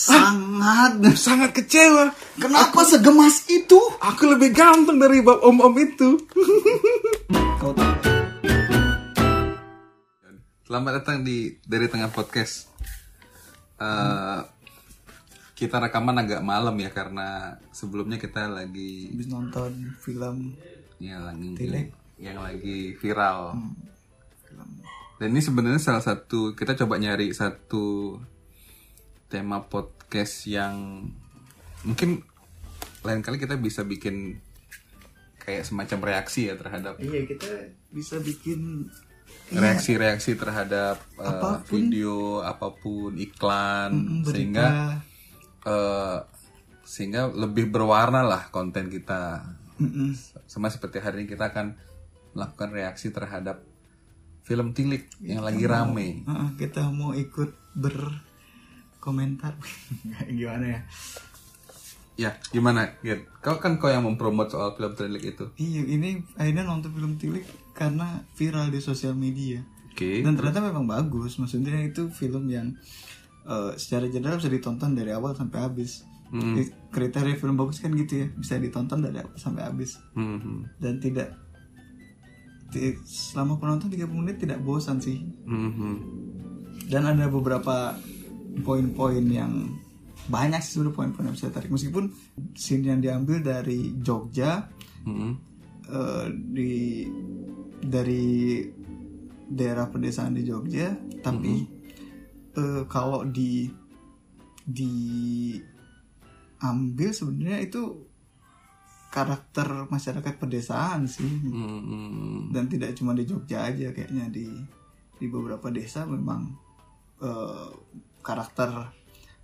Sangat. Sangat kecewa. Kenapa segemas itu? Aku lebih ganteng dari bab om-om itu. Kau tahu. Selamat datang di dari tengah podcast. Eh, kita rekaman agak malam ya karena sebelumnya kita lagi Habis nonton film ya lagi Tilek. yang lagi viral. film Dan ini sebenarnya salah satu kita coba nyari satu tema podcast yang mungkin lain kali kita bisa bikin kayak semacam reaksi ya terhadap Iya kita bisa bikin reaksi-reaksi terhadap uh, Apa pun. video apa pun iklan Mm, berita. sehingga uh, sehingga lebih berwarna lah konten kita Mm-mm. sama seperti hari ini kita akan melakukan reaksi terhadap film Tilik yang lagi rame Ah, kita mau ikut berkomentar gimana ya? ya gimana Git? kau kan kau yang mempromot soal film Tilik itu Iya ini akhirnya nonton film Tilik karena viral di sosial media oke dan ternyata memang bagus. Maksudnya itu film yang eh, secara general bisa ditonton dari awal sampai habis. Hmm. Di- Kriteria film bagus kan gitu ya bisa ditonton dari awal sampai habis Mhm. dan tidak ti- selama penonton 30 menit tidak bosan sih Mhm. dan ada beberapa poin-poin yang banyak sih sebenarnya poin-poin yang bisa tarik meskipun scene yang diambil dari Jogja Mhm. eh, di dari daerah pedesaan di Jogja tapi eh, kalau di diambil sebenarnya itu karakter masyarakat pedesaan sih Mhm. dan tidak cuma di Jogja aja kayaknya di di beberapa desa memang eh, karakter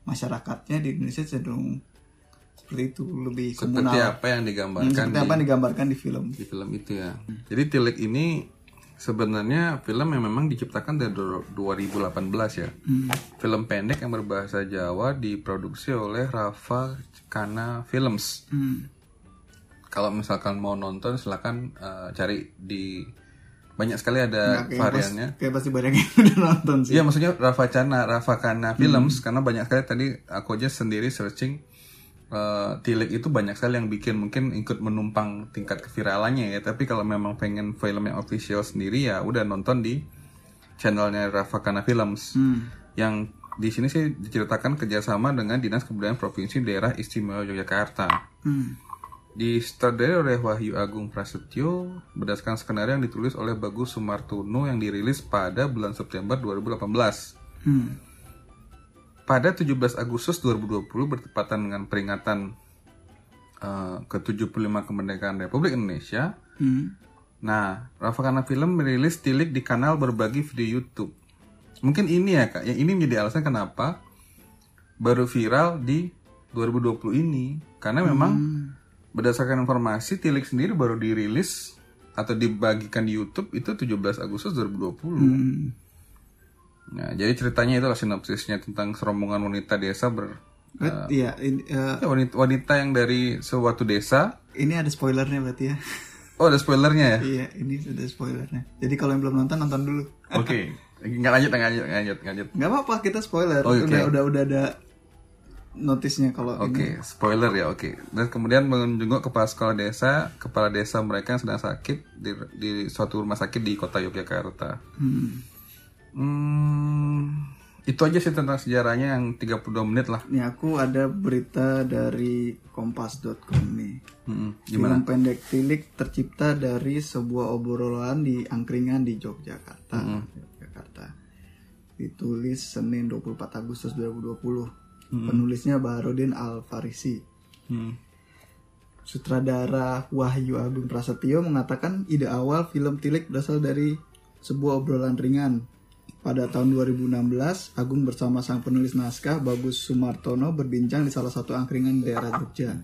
masyarakatnya di Indonesia cenderung seperti itu lebih seperti komunal apa yang Hmm, digambarkan seperti di apa yang digambarkan di film di film itu ya. Jadi Tilik ini sebenarnya film yang memang diciptakan dari du- 2018 ya. Hmm. Film pendek yang berbahasa Jawa diproduksi oleh Rafa Kana Films. Hmm. Kalau misalkan mau nonton silakan eh, cari di banyak sekali ada Nggak, kayak variannya. pas- kayak pasti banyak yang udah nonton sih Iya maksudnya Rafa Cana, Rafa Kana Films karena banyak sekali tadi aku aja sendiri searching eh, Tilik itu banyak sekali yang bikin mungkin ikut menumpang tingkat keviralannya ya tapi kalau memang pengen film yang official sendiri ya udah nonton di channelnya Rafa Kana Films Hmm. yang di sini sih diceritakan kerjasama dengan Dinas Kebudayaan Provinsi Daerah Istimewa Yogyakarta Hmm. Disutradarai oleh Wahyu Agung Prasetyo berdasarkan skenario yang ditulis oleh Bagus Sumartono yang dirilis pada bulan September 2018. Hmm. Pada 17 Agustus 2020 bertepatan dengan peringatan eh, ke-75 kemerdekaan Republik Indonesia. Hmm. Nah, Rafa Kana Film merilis Tilik di kanal berbagi video YouTube. Mungkin ini ya Kak, yang ini menjadi alasan kenapa baru viral di 2020 ini. Karena memang berdasarkan informasi Tilik sendiri baru dirilis atau dibagikan di YouTube itu 17 Agustus 2020. Hmm. Nah, jadi ceritanya itulah sinopsisnya tentang serombongan wanita desa ber Bet- Iya, ini, eh, Ya, wanita, wanita yang dari suatu desa. ini ada spoilernya berarti ya. Oh, ada spoilernya ya? iya, ini sudah spoilernya. Jadi kalau yang belum nonton nonton dulu. Oke. Nggak lanjut, nggak lanjut, nggak lanjut, nggak lanjut. Nggak apa-apa, kita spoiler. Oh, oke. Udah udah udah ada notisnya kalau Oke, ini. spoiler ya, oke. Dan kemudian menjenguk kepala sekolah desa, kepala desa mereka yang sedang sakit di, di suatu rumah sakit di kota Yogyakarta. Hmm. Hmm, itu aja sih tentang sejarahnya yang 32 menit lah. Ini aku ada berita dari kompas.com nih. Hmm, gimana? Film pendek Tilik tercipta dari sebuah obrolan di angkringan di Yogyakarta. Yogyakarta. Ditulis Senin 24 Agustus 2020. Penulisnya Baharudin Al Farisi. Hmm. Sutradara Wahyu Agung Prasetyo mengatakan ide awal film Tilik berasal dari sebuah obrolan ringan. Pada tahun 2016, Agung bersama sang penulis naskah Bagus Sumartono berbincang di salah satu angkringan di daerah Jogja.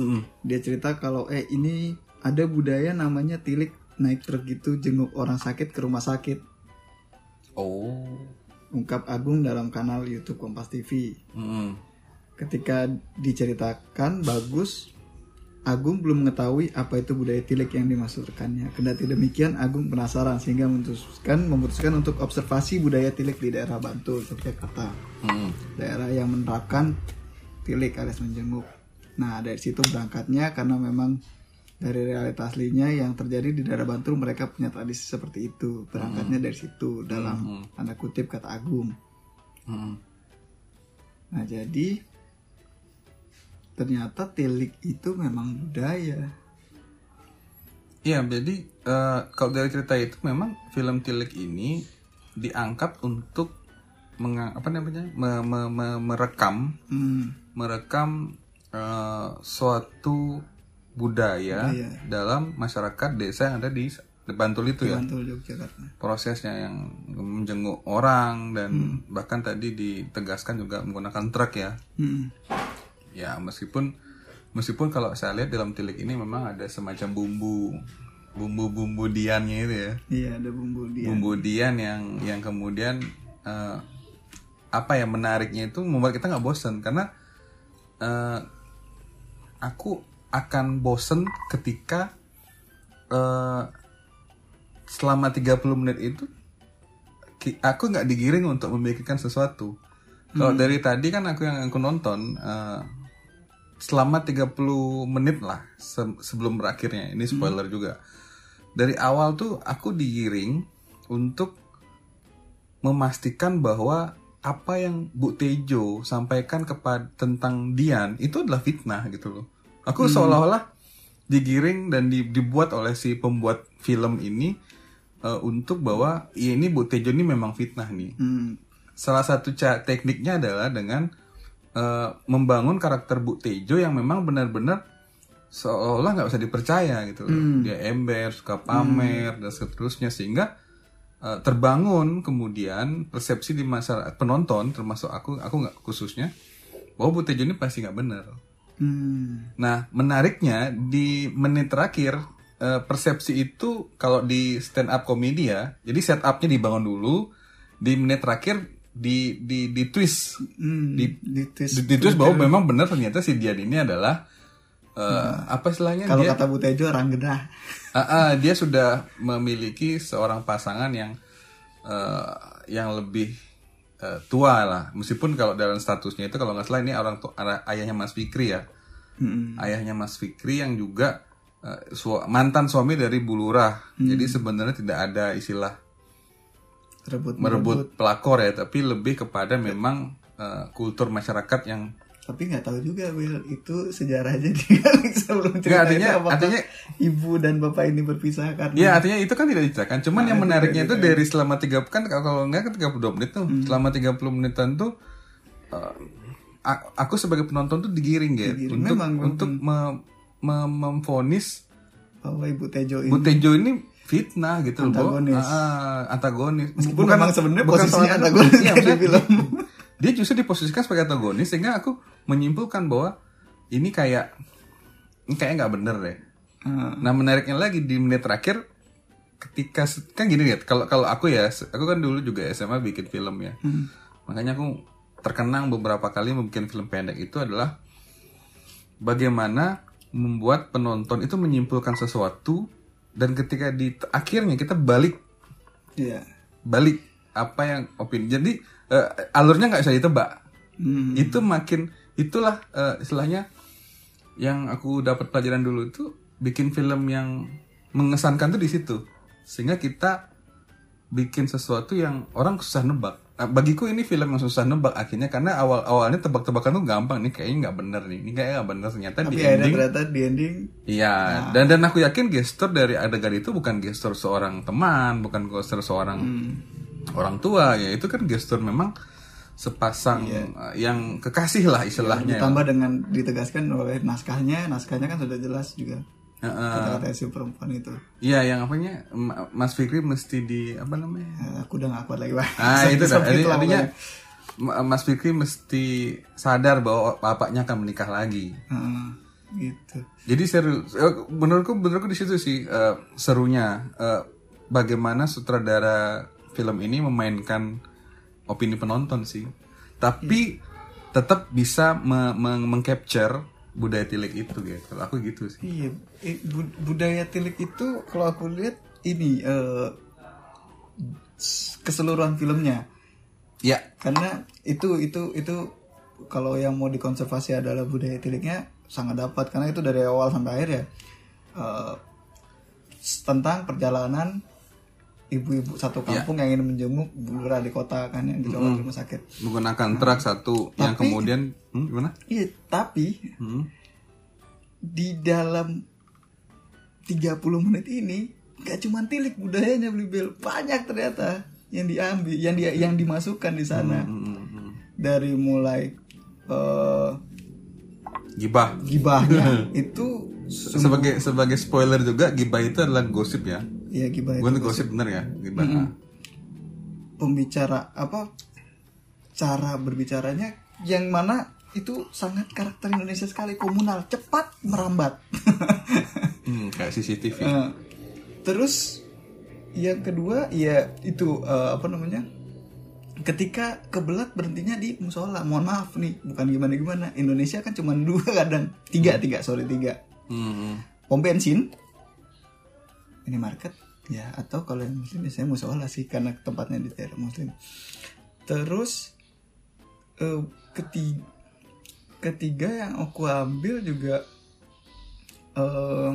Mm-mm. Dia cerita kalau eh ini ada budaya namanya Tilik naik truk gitu jenguk orang sakit ke rumah sakit. Oh. Ungkap Agung dalam kanal YouTube Kompas TV. Mm-mm. Ketika diceritakan bagus Agung belum mengetahui apa itu budaya tilik yang dimaksudkannya. Kendati demikian, Agung penasaran sehingga memutuskan memutuskan untuk observasi budaya tilik di daerah Bantul, Yogyakarta. Hmm. Daerah yang menerapkan tilik alias menjenguk. Nah, dari situ berangkatnya karena memang dari realitas aslinya yang terjadi di daerah Bantul mereka punya tradisi seperti itu. Berangkatnya dari situ dalam tanda kutip kata Agung. Hmm. Nah, jadi ternyata tilik itu memang budaya. Iya, jadi eh, kalau dari cerita itu memang film Tilik ini diangkat untuk menga- apa namanya me- me- me- merekam Hmm, merekam eh, suatu budaya Budaya. dalam masyarakat desa yang ada di di Bantul itu ya Bantul Yogyakarta. prosesnya yang menjenguk orang dan bahkan tadi ditegaskan juga menggunakan truk ya Hmm. ya meskipun meskipun kalau saya lihat dalam tilik ini memang ada semacam bumbu bumbu-bumbu diannya itu ya Iya, ada bumbu dia. bumbu dian yang yang kemudian eh, apa ya menariknya itu membuat kita nggak bosen karena eh, aku akan bosen ketika eh, selama 30 menit itu aku nggak digiring untuk memikirkan sesuatu. Kalau dari tadi kan aku yang aku nonton eh, selama 30 menit lah se- sebelum berakhirnya. Ini spoiler juga. Dari awal tuh aku digiring untuk memastikan bahwa apa yang Bu Tejo sampaikan kepada tentang Dian itu adalah fitnah gitu loh. Aku seolah-olah digiring dan di- dibuat oleh si pembuat film ini eh, untuk bahwa ya ini Bu Tejo ini memang fitnah nih. Hmm. Salah satu ca- tekniknya adalah dengan eh, membangun karakter Bu Tejo yang memang benar-benar seolah nggak usah dipercaya gitu loh. Dia ember, suka pamer dan seterusnya sehingga eh, terbangun kemudian persepsi di masyarakat penonton termasuk aku aku nggak khususnya bahwa Bu Tejo ini pasti nggak benar. Hmm. Nah, menariknya di menit terakhir eh, persepsi itu kalau di stand up komedi ya, jadi setupnya dibangun dulu, di menit terakhir di di di twist, Hmm. di di twist. di, di twist bahwa memang benar ternyata si Dian ini adalah eh, apa istilahnya Kalau dia kata Bu Tejo orang gedah. Ah, ah, dia sudah memiliki seorang pasangan yang eh, yang lebih eh, tua lah. Meskipun kalau dalam statusnya itu kalau nggak salah ini orang tu- ara- ayahnya Mas Fikri ya. Hmm. Ayahnya Mas Fikri yang juga eh, su- mantan suami dari Bulurah. Jadi sebenarnya tidak ada istilah Rebut merebut pelakor ya, tapi lebih kepada memang eh, kultur masyarakat yang Tapi nggak tahu juga Will itu sejarahnya dia sebelum cerita Nggak, artinya- itu artinya- ibu dan bapak ini berpisah karena Ya artinya itu kan tidak diceritakan. Cuman Nah, yang itu menariknya tidak itu dari selama tiga kan kalau enggak kan 32 menit tuh. Hmm. Selama 30 menitan tuh a- aku sebagai penonton tuh digiring ya Digiring. untuk Memang, memang. untuk me- me- memvonis bahwa ibu Tejo ini Bu Tejo ini fitnah gitu loh. Antagonis. Ah, ah, antagonis. Meskipun memang sebenarnya bukan posisinya soal- antagonis Iya, di film. Dia justru diposisikan sebagai antagonis sehingga aku menyimpulkan bahwa ini kayak ini kayak nggak bener deh. Ah, Nah menariknya lagi di menit terakhir ketika kan gini ya kalau kalau aku ya aku kan dulu juga SMA bikin film ya makanya aku terkenang beberapa kali membuat film pendek itu adalah bagaimana membuat penonton itu menyimpulkan sesuatu dan ketika di akhirnya kita balik Iya. balik apa yang opini jadi eh, alurnya nggak bisa ditebak. Hmm. itu makin itulah eh, istilahnya yang aku dapat pelajaran dulu itu bikin film yang mengesankan tuh di situ. Sehingga kita bikin sesuatu yang orang susah nebak. Nah, bagiku ini film yang susah nebak akhirnya karena awal awalnya tebak-tebakan tuh gampang. Nih kayaknya nggak bener nih. Ini kayaknya nggak bener. Ternyata Tapi di ending ternyata di ending. Iya, dan dan aku yakin gestur dari adegan itu bukan gestur seorang teman, bukan gestur seorang orang tua, ya itu kan gestur memang sepasang uh, yang kekasih lah istilahnya. ditambah dengan ditegaskan oleh naskahnya, naskahnya kan sudah jelas juga kata-kata si perempuan itu. Iya, yang apanya Ma- Mas Fikri mesti di apa namanya? Eh, aku udah gak kuat lagi Pak. Ah itu dah. Itulah artinya Mas Fikri mesti sadar bahwa bapaknya akan menikah lagi. Heeh, gitu. Jadi seru. Eh, Menurutku, menurutku di situ sih eh, serunya eh, bagaimana sutradara film ini memainkan opini penonton sih. Tapi tetap bisa me- me- mengcapture budaya tilik itu gitu. Kalau aku gitu sih. Iya, bu- budaya tilik itu kalau aku lihat ini s- keseluruhan filmnya. Ya, Karena itu itu itu kalau yang mau dikonservasi adalah budaya tiliknya sangat dapat karena itu dari awal sampai akhir ya. s- tentang perjalanan ibu-ibu satu kampung yang ingin menjenguk lurah di kota kan yang dicolok di rumah sakit. menggunakan truk satu yang Tapi- kemudian hmm, gimana? Iya, tapi Hmm. di dalam 30 menit ini gak cuma tilik budayanya beli bel banyak ternyata yang diambil yang dia yang dimasukkan di sana Hmm, hmm, hmm. dari mulai eh, Gibah. gibahnya itu Sebagai sebagai spoiler juga, gibah itu adalah gosip ya. Ya gibah itu Bukan gosip bener ya, gibah. pembicara apa cara berbicaranya yang mana itu sangat karakter Indonesia sekali komunal cepat merambat. Hmm, kayak CCTV. Eh, terus yang kedua ya itu eh, apa namanya ketika kebelat berhentinya di musola. Mohon maaf nih bukan gimana gimana Indonesia kan cuma dua kadang. Tiga tiga sorry tiga. Hmm, hmm. pom bensin ini market ya atau kalau yang muslim biasanya musola sih karena tempatnya di daerah muslim. Terus eh, ketiga ketiga yang aku ambil juga eh,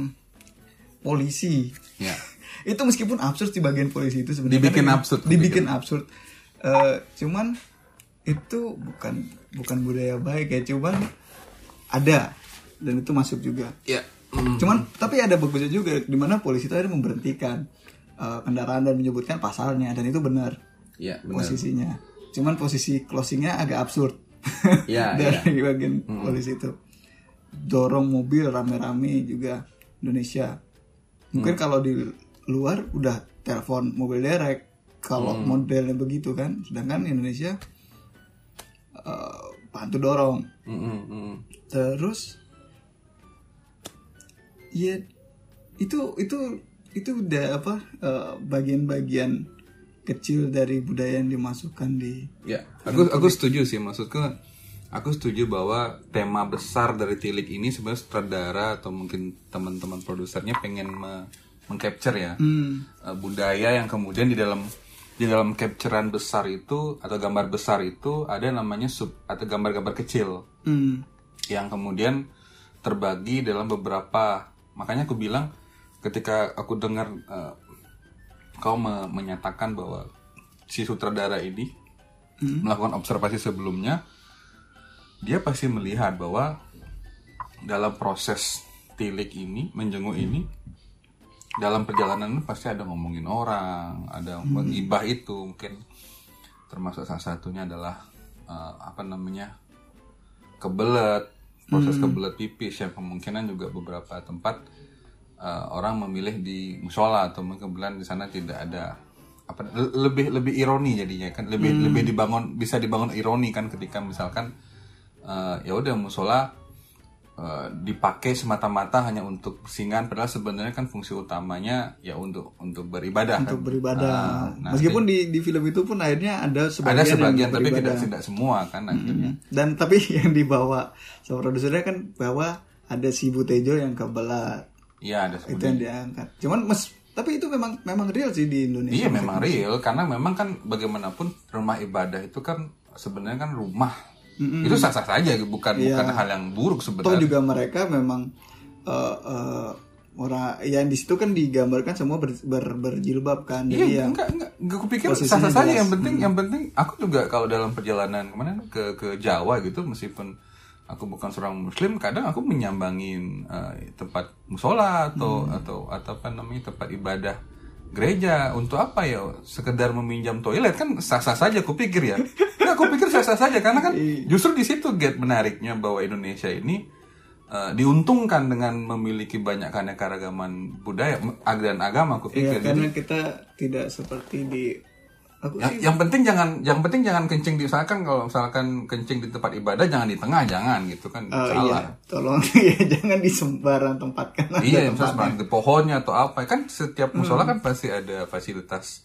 polisi. Ya. itu meskipun absurd di bagian polisi itu sebenarnya. Dibikin absurd, dibikin absurd. Eh, cuman itu bukan bukan budaya baik ya cuman ada dan itu masuk juga. Ya. Hmm. cuman tapi ada bagusnya juga di mana polisi itu akhirnya memberhentikan eh, kendaraan dan menyebutkan pasalnya dan itu benar Ya, benar. posisinya. Cuman posisi closingnya agak absurd Ya, dari bagian polisi itu. Dorong mobil rame-rame juga Indonesia. Mungkin kalau di luar udah telepon mobil derek kalau modelnya begitu kan. Sedangkan Indonesia eh, bantu dorong. Hmm, hmm. terus ya itu itu itu udah apa eh, bagian-bagian kecil dari budaya yang dimasukkan di Ya, aku aku setuju sih maksudku. Aku setuju bahwa tema besar dari Tilik ini sebenarnya sutradara atau mungkin teman-teman produsernya pengen me- mengcapture ya. Hmm, eh, budaya yang kemudian di dalam di dalam capturean besar itu atau gambar besar itu ada namanya sub atau gambar-gambar kecil. Hmm, yang kemudian terbagi dalam beberapa makanya aku bilang ketika aku dengar eh, kau me- menyatakan bahwa si sutradara ini melakukan observasi sebelumnya dia pasti melihat bahwa dalam proses tilik ini menjenguk ini dalam perjalanan ini pasti ada ngomongin orang ada mengibah itu mungkin. Termasuk salah satunya adalah eh, apa namanya kebelet proses kebelet pipis yang kemungkinan juga beberapa tempat eh, orang memilih di musola atau kebetulan di sana tidak ada apa le- lebih lebih ironi jadinya kan lebih lebih dibangun bisa dibangun ironi kan ketika misalkan eh, ya udah musola eh, dipakai semata-mata hanya untuk singan padahal sebenarnya kan fungsi utamanya ya untuk untuk beribadah untuk kan. beribadah. Ah, nah, meskipun di di film itu pun akhirnya ada sebagian, ada sebagian yang tapi beribadah. tidak tidak semua kan akhirnya. Dan tapi yang dibawa sama produsernya kan bahwa ada si Butejo yang kebelat. Iya ada itu yang diangkat. Cuman mes tapi itu memang memang real sih di Indonesia Iya memang real. Karena memang kan bagaimanapun rumah ibadah itu kan sebenarnya kan rumah itu sah sah saja bukan bukan hal yang buruk Toh sebenarnya. juga mereka memang eh, eh, orang yang di situ kan digambarkan semua ber, ber- berjilbab kan. Jadi Iya yang enggak enggak enggak kupikir posisinya sah sah saja. Yang penting yang penting aku juga kalau dalam perjalanan ke mana ke ke Jawa gitu meskipun aku bukan seorang muslim kadang aku menyambangin eh, tempat musola atau atau atau apa namanya tempat ibadah gereja untuk apa ya? Sekedar meminjam toilet kan sah sah saja kupikir ya. Nggak, aku pikir sah sah saja karena kan justru di situ get menariknya bahwa Indonesia ini eh, diuntungkan dengan memiliki banyak keanekaragaman budaya dan agama aku ya, pikir Jadi, karena kita tidak seperti di aku yang, sih yang penting jangan yang penting jangan kencing di misalkan kalau misalkan kencing di tempat ibadah jangan di tengah jangan gitu kan. Eh, salah. iya. Tolong ya jangan di sembarang tempat kan iya misalnya di pohonnya atau apa. Kan setiap musola kan pasti ada fasilitas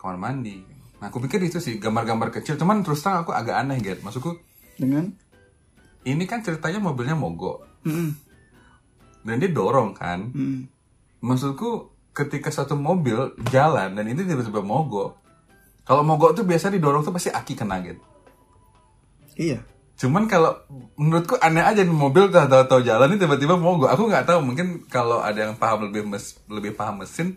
kamar mandi. Nah aku pikir itu sih gambar-gambar kecil. Cuman terus terang aku agak aneh gitu maksudku dengan? ini kan ceritanya mobilnya mogok. Mm-mm. dan dia dorong kan. Mm. Maksudku ketika satu mobil jalan dan itu tiba-tiba mogok. Kalau mogok tuh biasa didorong tuh pasti aki kena gitu. Iya. Cuman kalau menurutku aneh aja nih mobil udah tahu-tahu jalan ini tiba-tiba mogok. Aku nggak tahu mungkin kalau ada yang paham lebih mes, lebih paham mesin,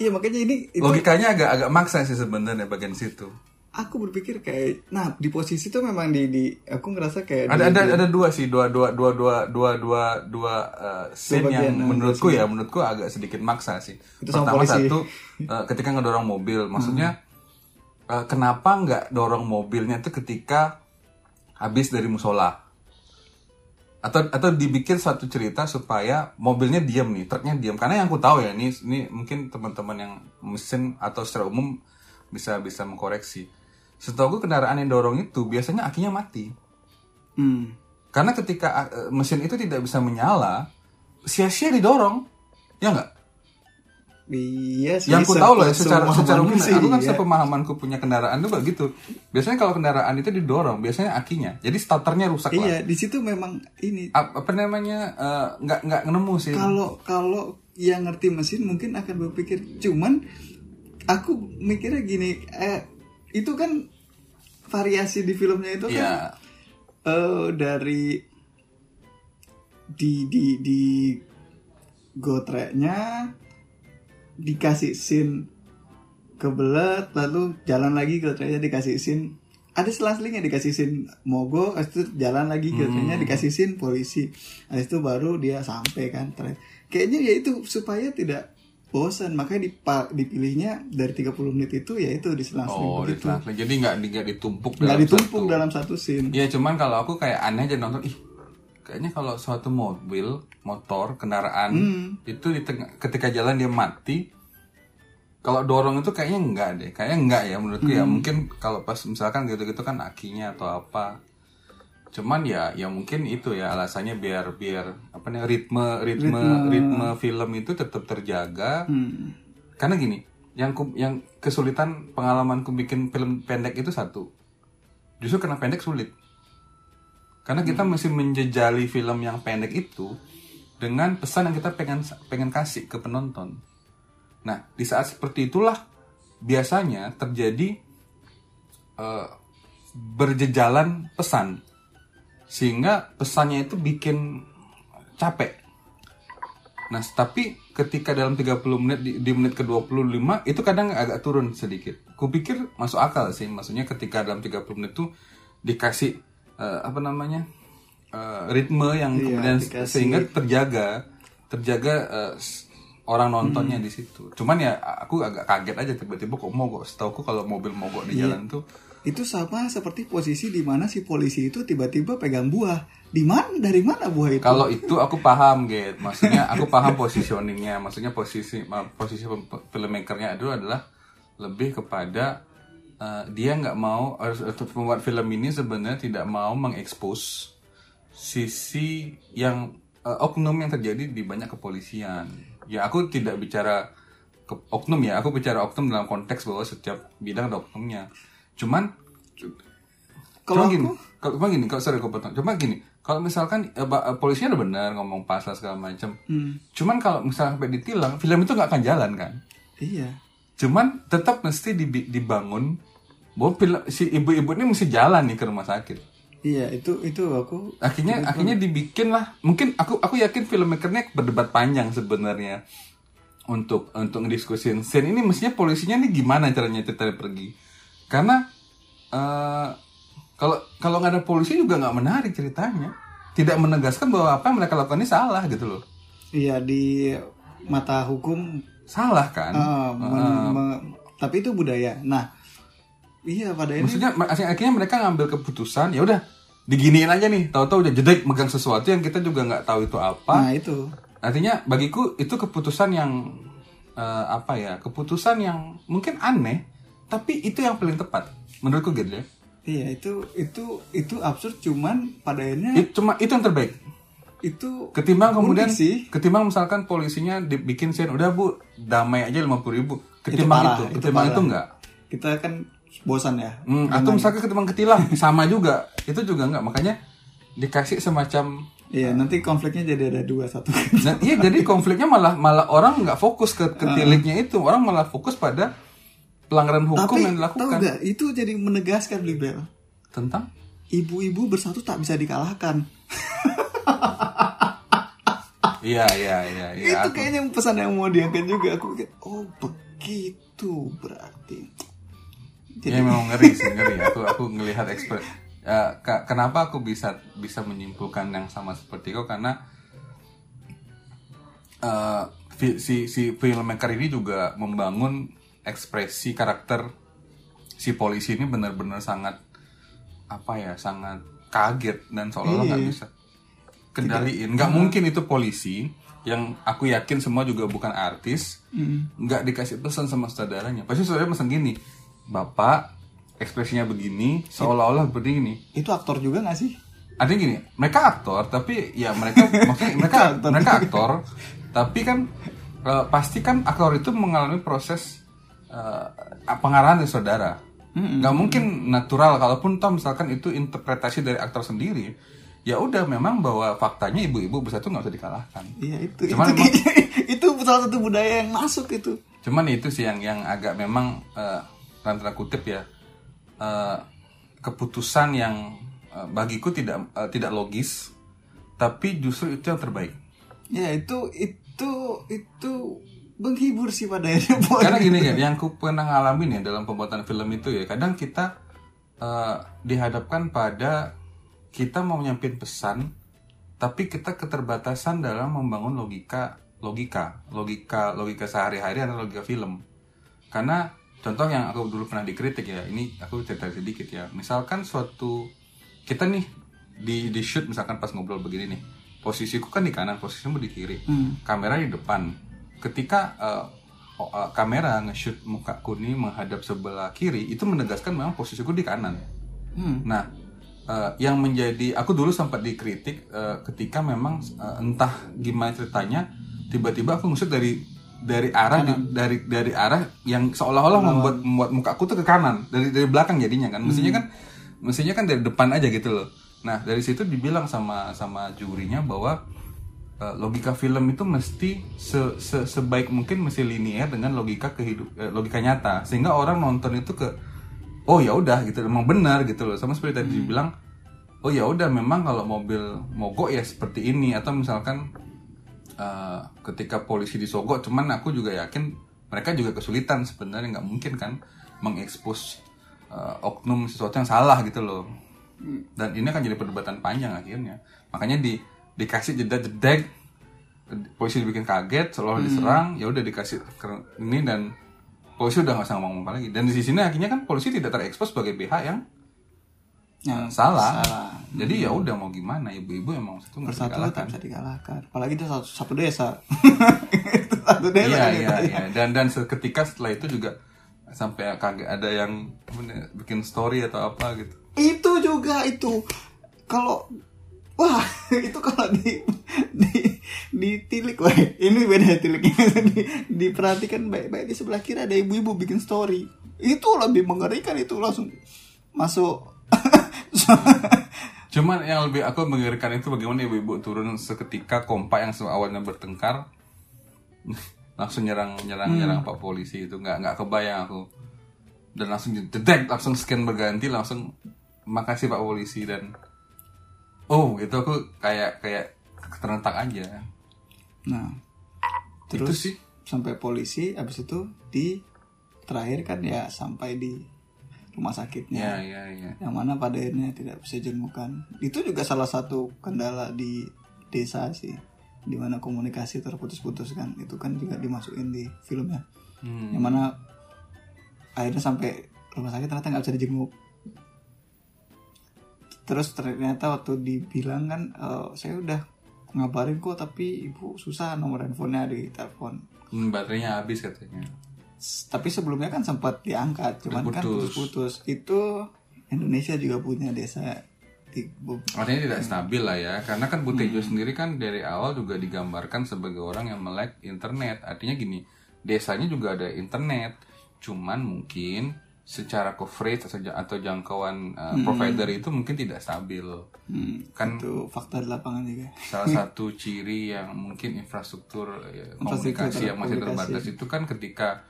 Iya makanya ini itu logikanya agak agak maksa sih sebenarnya bagian situ. aku berpikir kayak nah di posisi itu memang di di aku ngerasa kayak di- Ada ada ada dua sih dua dua dua dua dua dua dua uh, scene yang nah, menurutku ya menurutku agak sedikit maksa sih. Itu sama Pertama satu uh, ketika ngedorong mobil, maksudnya uh, kenapa nggak dorong mobilnya itu ketika habis dari musola? Atau atau dibikin suatu cerita supaya mobilnya diam nih, truknya diam. Karena yang aku tahu ya ini ini mungkin teman-teman yang mesin atau secara umum bisa bisa mengkoreksi. Setahu gue kendaraan yang dorong itu biasanya akinya mati. Hmm. Karena ketika uh, mesin itu tidak bisa menyala, sia-sia didorong. Ya nggak? Iya sih. Yang aku tahu loh ya, se- secara secara umum sih, aku kan iya. sepemahamanku punya kendaraan tuh begitu. Biasanya kalau kendaraan itu didorong, biasanya akinya. Jadi starternya rusak lah. Iya, di situ memang ini Ap- Apa namanya? eh, nggak nggak nemu sih. kalau kalau yang ngerti mesin mungkin akan berpikir cuman aku mikirnya gini eh itu kan variasi di filmnya itu kan Iya. eh, dari di di di gotreknya dikasih scene kebelet lalu jalan lagi gotreknya dikasih scene. Ada selang-selingnya dikasih scene habis itu jalan lagi gotreknya dikasih scene polisi. Habis itu baru dia sampai kan Terakhir. kayaknya ya itu supaya tidak bosan makanya dipilihnya dari 30 menit itu ya itu diselang-seling Oh, begitu. ditelan- jadi nggak nggak ditumpuk nggak ditumpuk satu- dalam satu scene. Iya, cuman kalau aku kayak aneh aja nonton, ih, kayaknya kalau suatu mobil, motor, kendaraan Hmm. itu di tengah, ketika jalan dia mati, kalau dorong itu kayaknya enggak deh, kayaknya enggak ya menurutku ya. Hmm. Mungkin kalau pas misalkan gitu-gitu kan akinya atau apa. Cuman ya, ya mungkin itu ya alasannya biar biar apa nih ritme ritme ritme film itu tetap terjaga. Hmm. Karena gini, yang ku- yang kesulitan pengalamanku bikin film pendek itu satu. Justru karena pendek sulit. Karena kita mesti menjejali film yang pendek itu dengan pesan yang kita pengen pengen kasih ke penonton. Nah, di saat seperti itulah biasanya terjadi eh, berjejalan pesan. Sehingga pesannya itu bikin capek. Nah, tapi ketika dalam 30 menit di, di menit ke-25 itu kadang agak turun sedikit. Kupikir masuk akal sih, maksudnya ketika dalam 30 menit itu dikasih eh, apa namanya? eh, ritme yang Iya, kemudian dikasih- sehingga terjaga terjaga s- orang nontonnya Hmm. di situ. Cuman ya aku agak kaget aja tiba-tiba kok mogok. Setauku kalau mobil mogok di Iya. jalan tuh itu sama seperti posisi di mana si polisi itu tiba-tiba pegang buah di mana dari mana buah itu Kalau itu aku paham, Get. Maksudnya aku paham positioningnya. Maksudnya posisi posisi filmmakernya itu adalah lebih kepada eh, dia nggak mau untuk pembuat film ini sebenarnya tidak mau mengekspos sisi yang eh, oknum yang terjadi di banyak kepolisian. Ya aku tidak bicara ke, oknum ya, aku bicara oknum dalam konteks bahwa setiap bidang ada oknumnya. Cuman Kalau gini, kalau gini, kalau sorry aku potong. Cuma gini, kalau misalkan eh, eh, polisinya udah benar ngomong pasal segala macam. Hmm, Cuman kalau misalnya sampai ditilang, film itu nggak akan jalan kan. iya Cuman tetap mesti dibangun bahwa film, si ibu-ibu ini mesti jalan nih ke rumah sakit. iya itu itu aku Akhirnya akhirnya dibikin lah. Mungkin aku aku yakin filmmakernya berdebat panjang sebenarnya untuk untuk ngediskusin scene ini mestinya polisinya nih gimana caranya ceritanya pergi. Karena eh, kalau kalau nggak ada polisi juga nggak menarik ceritanya. Tidak menegaskan bahwa apa yang mereka lakukan ini salah gitu loh. iya di mata hukum Salah kan? men- me- tapi itu budaya nah iya pada ini Maksudnya ma- akhirnya mereka ngambil keputusan ya udah diginiin aja nih. Tahu-tahu udah jedek megang sesuatu yang kita juga nggak tahu itu apa. nah itu Artinya bagiku itu keputusan yang eh, apa ya? Keputusan yang mungkin aneh, tapi itu yang paling tepat menurutku gitu ya. iya itu itu itu absurd cuman pada akhirnya It- cuma itu yang terbaik. itu Ketimbang kemudian sih ketimbang misalkan polisinya dibikin scene udah Bu, damai aja 50 ribu. Ketimbang parah, itu, itu ketimbang parah. itu enggak. kita kan bosan ya Hmm, atau misalkan ketimbang ketilang sama juga. Itu juga enggak. Makanya dikasih semacam Iya, nanti konfliknya jadi ada dua satu. dan iya jadi konfliknya malah malah orang nggak fokus ke, ke tiliknya itu orang malah fokus pada pelanggaran hukum Tapi yang tahu dilakukan nggak? Itu jadi menegaskan Libel. tentang Ibu-ibu bersatu tak bisa dikalahkan. iya iya iya iya itu aku- kayaknya pesan yang mau diangkat juga. Aku pikir, oh begitu berarti. Ya memang ngeri sih ngeri. Aku aku ngelihat Ya, ka- kenapa aku bisa bisa menyimpulkan yang sama seperti kau? Karena fi- si si filmmaker ini juga membangun ekspresi karakter si polisi ini benar-benar sangat apa ya sangat kaget dan seolah-olah nggak Iya. bisa kendaliin. Nggak mungkin itu polisi yang aku yakin semua juga bukan artis nggak dikasih pesan sama saudaranya. Pasti saudaranya pesan gini bapak ekspresinya begini seolah-olah begini Itu aktor juga nggak sih? ada gini mereka aktor tapi ya mereka maksudnya mereka aktor. mereka aktor tapi kan eh, pasti kan aktor itu mengalami proses eh, pengarahan dari saudara nggak mungkin natural kalaupun toh misalkan itu interpretasi dari aktor sendiri ya udah memang bahwa faktanya ibu-ibu bersatu nggak bisa dikalahkan Iya itu. Cuman itu, emang- kayaknya- itu salah satu budaya yang masuk itu. Cuman itu sih yang yang agak memang dalam tanda kutip ya eh, keputusan yang eh, bagiku tidak eh, tidak logis, tapi justru itu yang terbaik. Ya itu itu itu menghibur sih pada akhirnya Karena gini kan, yang ku pernah ngalamin ya dalam pembuatan film itu ya, kadang kita eh, dihadapkan pada kita mau nyampein pesan, tapi kita keterbatasan dalam membangun logika logika logika logika sehari-hari atau logika film. Karena contoh yang aku dulu pernah dikritik ya, ini aku cerita sedikit ya. Misalkan suatu kita nih di di shoot misalkan pas ngobrol begini nih, posisiku kan di kanan, posisimu di kiri, Hmm. kamera di depan. Ketika oh, eh, kamera nge-shoot muka kuning menghadap sebelah kiri, itu menegaskan memang posisiku di kanan. Hmm. Nah, eh, yang menjadi aku dulu sempat dikritik eh, ketika memang eh, entah gimana ceritanya, tiba-tiba aku ngusut dari dari arah di- dari dari arah yang seolah-olah membuat membuat mukaku tuh ke kanan. Dari dari belakang jadinya kan. Mestinya kan mestinya kan dari depan aja gitu loh. Nah, dari situ dibilang sama sama jurinya bahwa eh, logika film itu mesti se- se- sebaik mungkin mesti linear dengan logika kehidup eh, logika nyata. Sehingga orang nonton itu ke oh ya udah gitu. Emang benar gitu loh. Sama seperti tadi dibilang oh ya udah memang kalau mobil mogok ya seperti ini. Atau misalkan eh, ketika polisi disogok cuman aku juga yakin mereka juga kesulitan sebenarnya nggak mungkin kan mengekspos eh, oknum sesuatu yang salah gitu loh. Dan ini akan jadi perdebatan panjang akhirnya. Makanya di dikasih jeda jedek polisi dibikin kaget seolah diserang ya udah dikasih ini dan polisi udah nggak usah ngomong apa lagi. Dan di sini akhirnya kan polisi tidak terekspos sebagai pihak yang Yang salah, salah. jadi ya udah mau gimana ibu-ibu emang itu nggak bisa dikalahkan. bisa dikalahkan. Apalagi itu satu, satu desa. Itu satu desa. iya iya iya dan dan seketika setelah itu juga sampai kaget ada yang bikin story atau apa gitu Itu juga itu. Kalau wah itu kalau di di ditilik wah ini beda tiliknya di, diperhatikan baik-baik di sebelah kiri ada ibu-ibu bikin story itu lebih mengerikan itu langsung masuk Cuman yang lebih aku mengerikan itu bagaimana ibu-ibu turun seketika kompak yang awalnya bertengkar. Langsung nyerang nyerang nyerang pak polisi itu. Nggak nggak kebayang aku. Dan langsung dedek langsung scan berganti langsung makasih pak polisi dan oh gitu. Aku kayak kayak terentak aja. Nah itu terus sih. sampai polisi habis itu di terakhir kan ya sampai di rumah sakitnya. Ya ya ya. Yang mana pada akhirnya tidak bisa jengukan itu juga salah satu kendala di desa sih di mana komunikasi terputus-putus kan itu kan juga dimasukin di filmnya Hmm. yang mana akhirnya sampai rumah sakit ternyata nggak bisa dijenguk. Terus ternyata waktu dibilang kan eh, saya udah ngabarin kok tapi ibu susah nomor handphonenya di telepon. Hmm, baterainya habis katanya tapi sebelumnya kan sempat diangkat cuman kan Putus. putus-putus itu Indonesia juga punya desa Artinya tidak stabil lah ya, karena kan Butejo sendiri kan dari awal juga digambarkan sebagai orang yang melek internet. Artinya gini, desanya juga ada internet, cuman mungkin secara coverage atau, atau jangkauan uh, provider itu mungkin tidak stabil. Hmm, kan itu fakta di lapangan juga. salah satu ciri yang mungkin infrastruktur ya, komunikasi yang masih terbatas itu kan ketika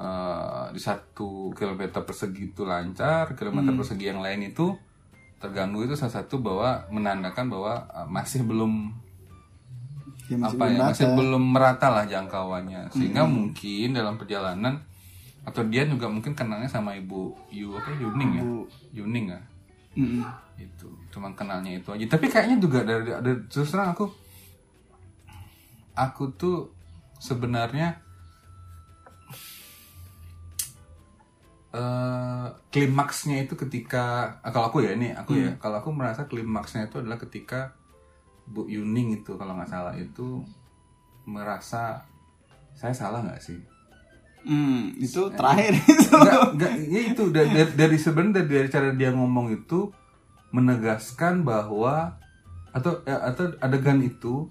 uh, di satu kilometer persegi itu lancar, kilometer persegi yang lain itu terganggu. Itu salah satu bahwa menandakan bahwa uh, masih belum Ya, masih apa ya masih belum merata lah jangkauannya. Sehingga mungkin dalam perjalanan atau dia juga mungkin kenalnya sama ibu Yu apa Yuning ya? Yuning ya? Mm-mm. itu cuman kenalnya itu aja. Tapi kayaknya juga dari, dari terus terang aku aku tuh sebenarnya eh klimaksnya itu ketika ah, kalau aku ya ini aku ya kalau aku merasa klimaksnya itu adalah ketika Bu Yuning itu kalau nggak salah itu merasa saya salah nggak sih Hmm, itu terakhir itu. Enggak, enggak, ya itu dari, dari, sebenarnya dari, dari cara dia ngomong itu menegaskan bahwa atau ya, atau adegan itu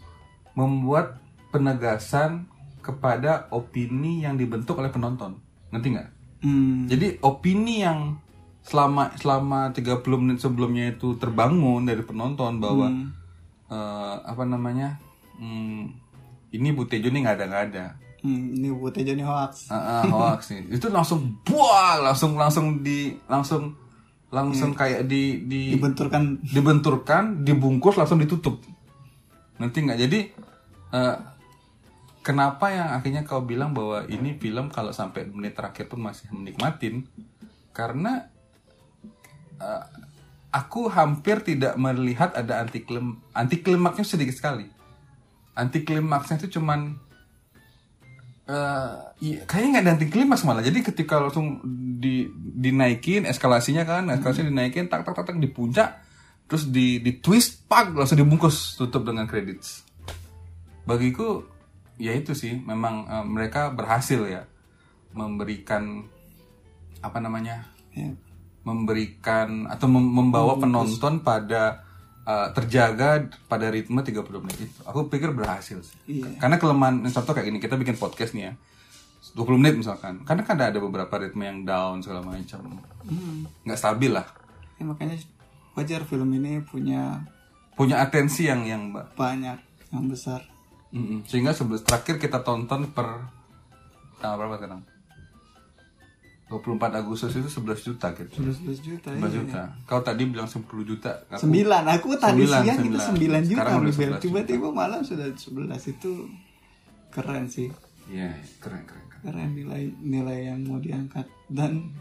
membuat penegasan kepada opini yang dibentuk oleh penonton. Ngerti nggak? Hmm, Jadi opini yang selama selama 30 menit sebelumnya itu terbangun dari penonton bahwa Hmm. eh, apa namanya? hmm, ini Bu Tejo nih nggak ada nggak ada. hmm, ini buat aja nih hoax. Ah, ah, hoax nih. Itu langsung buang, langsung langsung di langsung langsung kayak di di Dibenturkan dibenturkan, dibungkus langsung ditutup. Nanti nggak jadi eh, kenapa yang akhirnya kau bilang bahwa ini film kalau sampai menit terakhir pun masih menikmatin karena eh, aku hampir tidak melihat ada anti klim anti klimaksnya sedikit sekali. Anti klimaksnya itu cuman eh iya, kayaknya nggak ada anti klimaks malah. Jadi ketika langsung di dinaikin eskalasinya kan, eskalasinya dinaikin tak tak tak, tak di puncak, terus di di twist pak langsung dibungkus tutup dengan kredit. Bagiku ya itu sih memang eh, mereka berhasil ya memberikan apa namanya ya, memberikan atau mem- membawa penonton pada uh, terjaga pada ritme 30 menit itu. Aku pikir berhasil sih. Iya. Karena kelemahan contoh kayak gini kita bikin podcast nih ya. 20 menit misalkan. Karena kan ada beberapa ritme yang down segala macam. Hmm, nggak stabil lah. ya makanya wajar film ini punya Punya atensi yang yang banyak yang besar. Mm-mm. Sehingga sebelum terakhir kita tonton per tanggal berapa sekarang? 24 Agustus itu 11 juta gitu. 11 juta 11 ya. juta. Kau tadi bilang 10 juta. Aku- Sembilan, aku tadi Sembilan, siang itu sembilan. sembilan juta Sekarang udah Bel. 11 juta. Tiba-tiba malam sudah 11 itu keren sih. Iya, keren keren. keren. Keren nilai nilai yang mau diangkat dan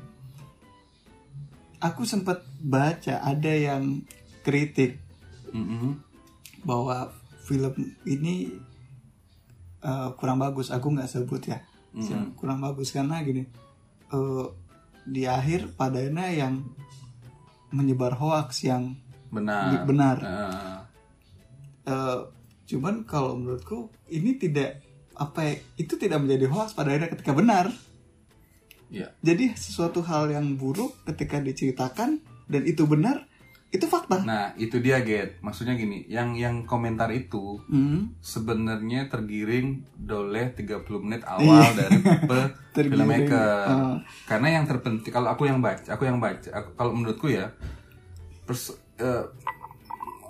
aku sempat baca ada yang kritik Mm-mm. bahwa film ini eh, kurang bagus. Aku nggak sebut ya, kurang bagus karena gini eh, di akhir padanya yang menyebar hoax yang Benar. benar. Ah, Eh, cuman kalau menurutku ini tidak apa ya, itu tidak menjadi hoax pada akhirnya ketika benar. Iya. Jadi sesuatu hal yang buruk ketika diceritakan dan itu benar itu fakta. Nah, itu dia Get. Maksudnya gini, yang yang komentar itu Hmm. sebenarnya tergiring oleh 30 menit awal dari filmmaker. Ah. Karena yang terpenting kalau aku yang baca, aku yang baca, aku- kalau menurutku ya pers- eh,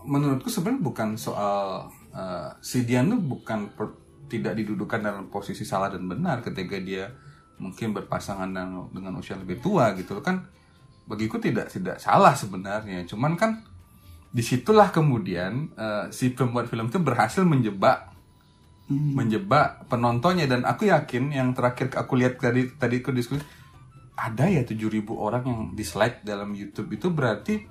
menurutku sebenarnya bukan soal eh, si Dian tuh bukan per- tidak didudukan dalam posisi salah dan benar ketika dia mungkin berpasangan dengan, dengan usia lebih tua gitu kan bagiku tidak tidak salah sebenarnya. Cuman kan di situlah kemudian eh, si pembuat film itu berhasil menjebak menjebak penontonnya. Dan aku yakin yang terakhir aku lihat tadi tadi aku diskusi ada ya 7000 orang yang dislike dalam YouTube. Itu berarti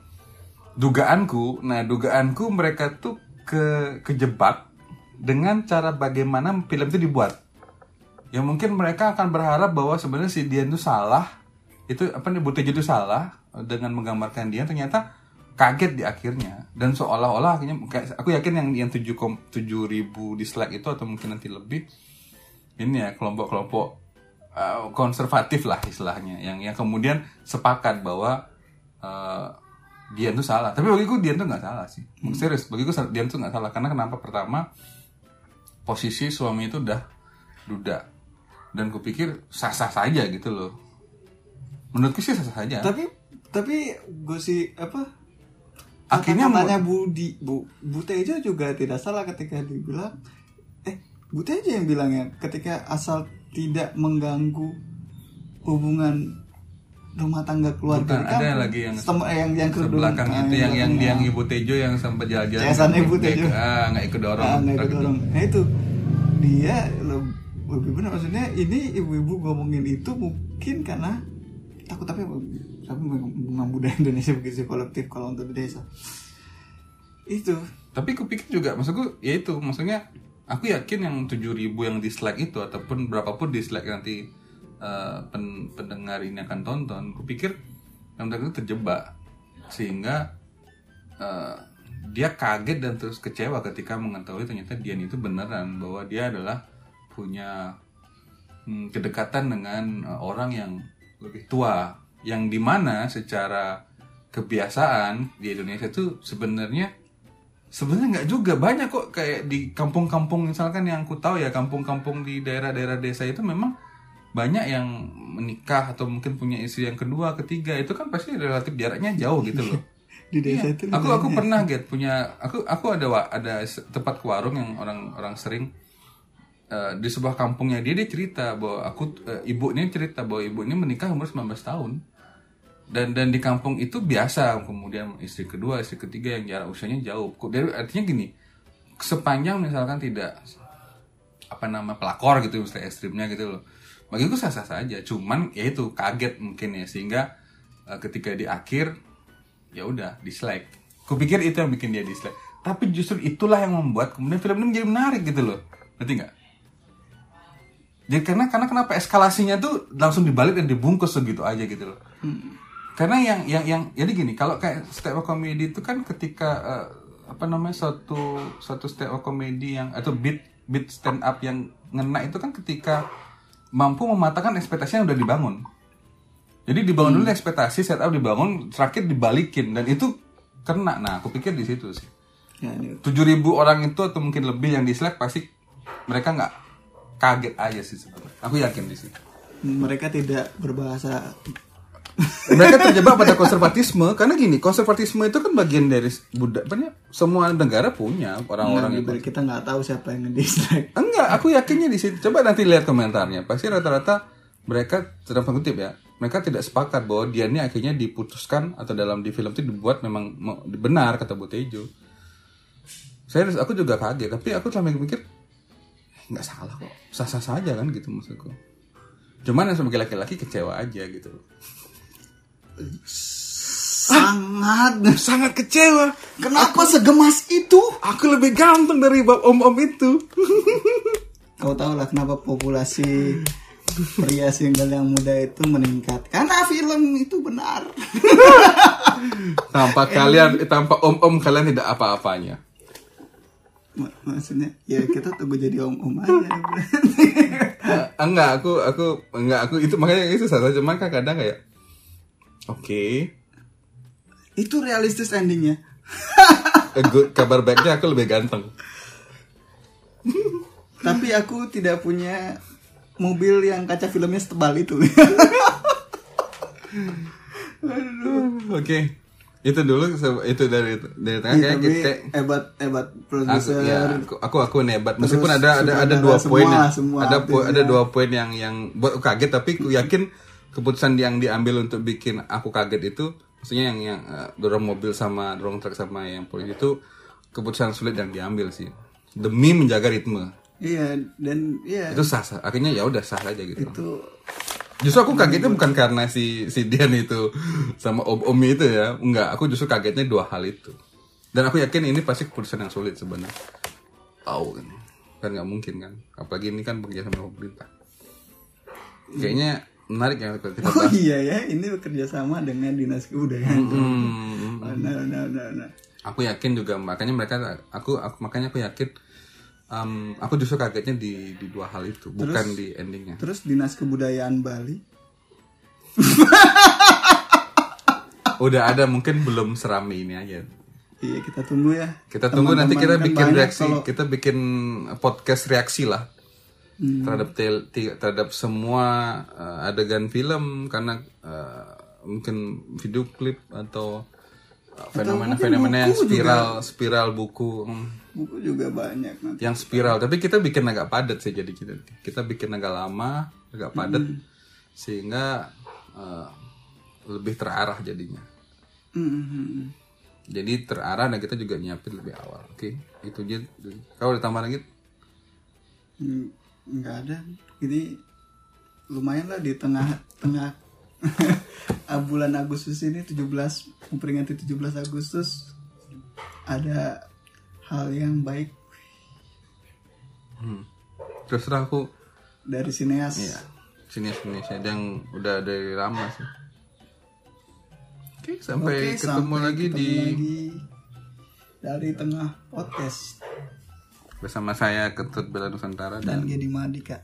dugaanku nah dugaanku mereka tuh ke kejebak dengan cara bagaimana film itu dibuat. Ya mungkin mereka akan berharap bahwa sebenarnya si Dian itu salah itu apa nih Butejo itu salah dengan menggambarkan dia ternyata kaget di akhirnya. Dan seolah-olah akhirnya kayak- aku yakin yang yang tujuh tujuh ribu dislike itu atau mungkin nanti lebih ini ya kelompok-kelompok uh, konservatif lah istilahnya yang yang kemudian sepakat bahwa uh, Dian itu salah. Tapi bagiku Dian itu nggak salah sih. Serius bagiku Dian itu nggak salah. Karena kenapa? Pertama posisi suami itu udah duda. Dan kupikir sah-sah saja gitu loh menurutku sih sah saja Tapi tapi gue sih apa? Akhirnya katanya Budi Bu Bu Tejo juga tidak salah ketika dibilang eh Bu Tejo yang bilangnya ketika asal tidak mengganggu hubungan rumah tangga keluarga Bukan, di ada lagi yang Setem- eh, yang yang kerudung belakang ah, itu yang yang yang ah. ibu Tejo yang sampai jalan-jalan Yayasan Ibu Tejo. ikut- ah nggak ikut dorong Ah, nggak ikut dorong. Nah itu dia le- lebih benar maksudnya ini ibu-ibu ngomongin itu mungkin karena takut tapi tapi budaya Indonesia begitu kolektif kalau untuk desa. Itu. Tapi aku pikir juga maksudku ya itu. Maksudnya aku yakin yang 7000 yang dislike itu ataupun berapapun dislike nanti eh, pen- pendengar ini akan tonton aku pikir yang tadi terjebak. Sehingga eh, dia kaget dan terus kecewa ketika mengetahui ternyata Dian itu beneran bahwa dia adalah punya hmm, kedekatan dengan eh, orang yang lebih tua. Yang di mana secara kebiasaan di Indonesia itu sebenarnya sebenarnya nggak juga. Banyak kok kayak di kampung-kampung misalkan yang aku tahu ya kampung-kampung di daerah-daerah desa itu memang banyak yang menikah atau mungkin punya istri yang kedua ketiga. Itu kan pasti relatif jaraknya jauh gitu loh. Di desa itu aku aku pernah get punya aku aku ada ada tempat ke warung yang orang orang sering eh, di sebuah kampungnya dia dia cerita bahwa aku eh, ibunya cerita bahwa ibunya menikah umur 19 tahun. Dan dan di kampung itu biasa kemudian istri kedua istri ketiga yang jarak usianya jauh. Dari artinya gini sepanjang misalkan tidak apa nama pelakor gitu misalnya ekstrimnya gitu loh. Bagiku sah sah saja cuman ya itu kaget mungkin ya sehingga eh, ketika di akhir ya udah dislike. Kupikir itu yang bikin dia dislike. Tapi justru itulah yang membuat kemudian film ini menjadi menarik gitu loh. Ngerti nggak jadi karena karena kenapa eskalasinya tuh langsung dibalik dan dibungkus segitu aja gitu loh. Karena yang yang yang jadi gini kalau kayak stand up comedy itu kan ketika eh, apa namanya suatu suatu stand up comedy yang atau beat beat stand up yang ngena itu kan ketika mampu mematahkan ekspektasi yang udah dibangun. Jadi dibangun dulu ekspektasi setup dibangun terakhir dibalikin. Dan itu kena. Nah aku pikir di situ sih. Ya, ini. 7000 orang itu atau mungkin lebih yang dislike pasti mereka nggak kaget aja sih sebenarnya. Aku yakin di situ. Mereka tidak berbahasa. Mereka terjebak pada konservatisme karena gini konservatisme itu kan bagian dari budaya semua negara punya orang-orang itu kita nggak tahu siapa yang dislike enggak aku yakinnya di situ. Coba nanti lihat komentarnya. Pasti rata-rata mereka sedang kutip ya mereka tidak sepakat bahwa dia ini akhirnya diputuskan atau dalam di film itu dibuat memang benar kata Bu Tejo saya aku juga kaget tapi aku selama mikir nggak salah kok. Sah-sah saja kan gitu maksudku. Cuman yang sebagai laki-laki kecewa aja gitu. Sangat. Sangat kecewa. Kenapa segemas itu? Aku lebih ganteng dari bab om-om itu. Kau tahu lah kenapa populasi pria single yang muda itu meningkat karena film itu benar. Tanpa kalian tanpa om-om kalian tidak apa-apanya Mak- maksudnya ya kita tunggu jadi om om aja. Enggak aku aku enggak aku itu makanya itu salah cuman kan kadang kayak oke. Itu realistis endingnya. Good, kabar baiknya aku lebih ganteng. Tapi aku tidak punya mobil yang kaca filmnya setebal itu. Oke itu dulu itu dari dari tengah Iya, kayak tapi kayak hebat hebat aku produser ya aku aku aku hebat. Meskipun ada ada ada dua semua, poin semua ada po- ada dua poin yang yang buat aku kaget tapi aku yakin keputusan yang diambil untuk bikin aku kaget itu maksudnya yang yang eh, dorong mobil sama dorong truk sama yang poin itu keputusan sulit yang diambil sih. Demi menjaga ritme. Iya dan iya. Itu sah sah akhirnya ya udah sah aja gitu. Itu justru aku kagetnya bukan karena si si Dian itu sama om om itu ya. Enggak aku justru kagetnya dua hal itu. Dan aku yakin ini pasti keputusan yang sulit sebenarnya. Tahu kan kan nggak mungkin kan. Apalagi ini kan bekerja sama pemerintah. Kayaknya menarik ya kita oh iya ya ini bekerja sama dengan dinas kebudayaan. Hmm, Oh, nah, nah, nah, nah. aku yakin juga makanya mereka aku, aku makanya aku yakin em, aku justru kagetnya di di dua hal itu bukan di endingnya. terus dinas kebudayaan Bali? Udah ada mungkin belum serami ini aja. Iya kita tunggu ya. Kita tunggu nanti kita Teman-teman kan bikin reaksi, kalau- kita bikin podcast reaksi lah. terhadap tel- ti- terhadap semua uh, adegan film karena uh, mungkin video klip atau fenomena-fenomena yang spiral spiral buku hmm, buku juga banyak nanti yang spiral. Tapi kita bikin agak padat sih jadi kita. Kita bikin agak lama agak padat sehingga uh, lebih terarah jadinya. Hmm. jadi terarah dan kita juga nyiapin lebih awal oke? Itu aja. Kau ada tambahan lagi? Nggak ada. Ini lumayan lah di tengah-tengah bulan Agustus ini 17 memperingati 17 Agustus ada hal yang baik hmm. terus terang aku. dari sineas. Iya, sini Indonesia. Yang udah dari lama sih. Oke, sampai Oke, ketemu sampai lagi ketemu di lagi dari tengah podcast. Bersama saya Ketut Bela Nusantara dan dan Gedi Madika